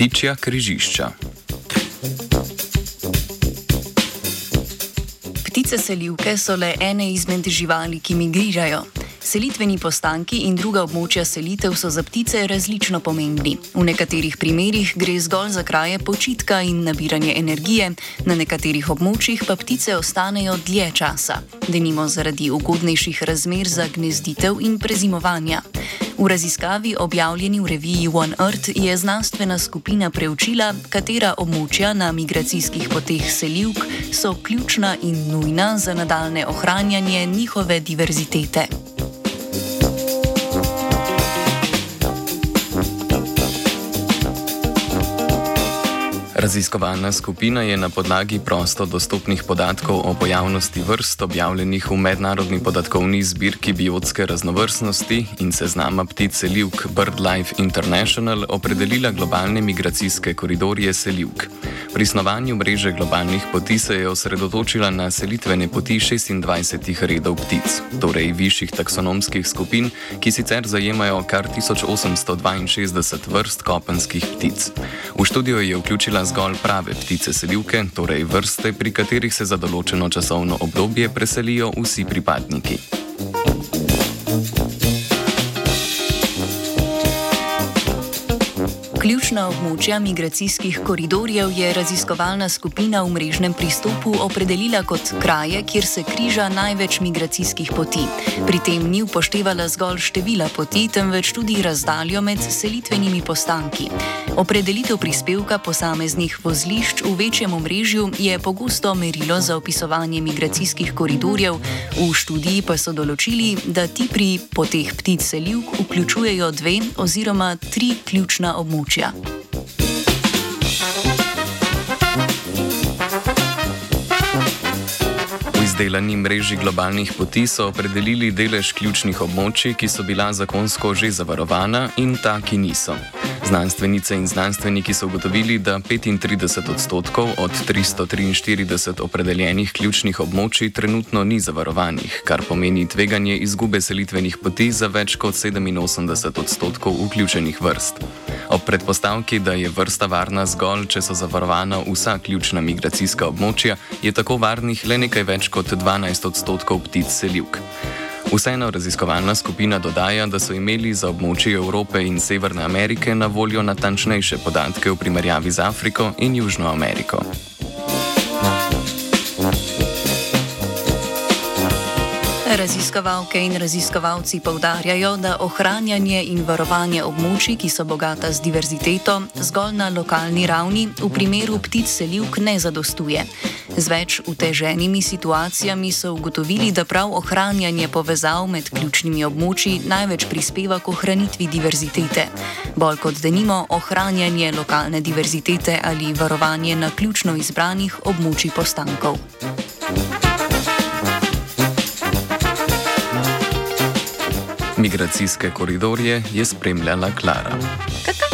ptičja križišča. Ptice selivke so le ene izmed živali, ki migrirajo. Selitveni postanki in druga območja selitev so za ptice različno pomembni. V nekaterih primerjih gre zgolj za kraje počitka in nabiranje energije, na nekaterih območjih pa ptice ostanejo dlje časa, denimo zaradi ugodnejših razmer za gnezditev in prezimovanja. V raziskavi, objavljeni v reviji One Earth, je znanstvena skupina preučila, katera območja na migracijskih poteh selivk so ključna in nujna za nadaljne ohranjanje njihove diverzitete. Raziskovalna skupina je na podlagi prosto dostopnih podatkov o pojavnosti vrst objavljenih v mednarodni podatkovni zbirki biotske raznovrstnosti in seznama ptic selivk BirdLife International opredelila globalne migracijske koridorje selivk. Pri snovanju mreže globalnih poti se je osredotočila na selitvene poti 26 redov ptic, torej višjih taksonomskih skupin, ki sicer zajemajo kar 1862 vrst kopenskih ptic. V študijo je vključila zgolj prave ptice selivke, torej vrste, pri katerih se za določeno časovno obdobje preselijo vsi pripadniki. Ključna območja migracijskih koridorjev je raziskovalna skupina v mrežnem pristopu opredelila kot kraje, kjer se križa največ migracijskih poti. Pri tem ni upoštevala zgolj števila poti, temveč tudi razdaljo med selitvenimi postanki. Opredelitev prispevka posameznih vozlišč v večjem omrežju je pogosto merilo za opisovanje migracijskih koridorjev, v študiji pa so določili, da ti pri poteh ptic selivk vključujejo dve oziroma tri ključna območja območja. V izdelani mreži globalnih poti so opredelili delež ključnih območij, ki so bila zakonsko že zavarovana in ta, ki niso. Znanstvenice in znanstveniki so ugotovili, da 35 odstotkov od 343 opredeljenih ključnih območij trenutno ni zavarovanih, kar pomeni tveganje izgube selitvenih poti za več kot 87 odstotkov vključenih vrst. Ob predpostavki, da je vrsta varna zgolj, če so zavarovana vsa ključna migracijska območja, je tako varnih le nekaj več kot 12 odstotkov ptic selivk. Vseeno raziskovalna skupina dodaja, da so imeli za območje Evrope in Severne Amerike na voljo natančnejše podatke v primerjavi z Afriko in Južno Ameriko. Raziskovalke in raziskovalci povdarjajo, da ohranjanje in varovanje območij, ki so bogata z diverziteto, zgolj na lokalni ravni v primeru ptic selivk ne zadostuje. Z več uteženimi situacijami so ugotovili, da prav ohranjanje povezav med ključnimi območji največ prispeva k ohranitvi diverzitete. Bolj kot denimo ohranjanje lokalne diverzitete ali varovanje na ključno izbranih območjih postankov. Migracijske koridorje je spremljala Klara. Kata?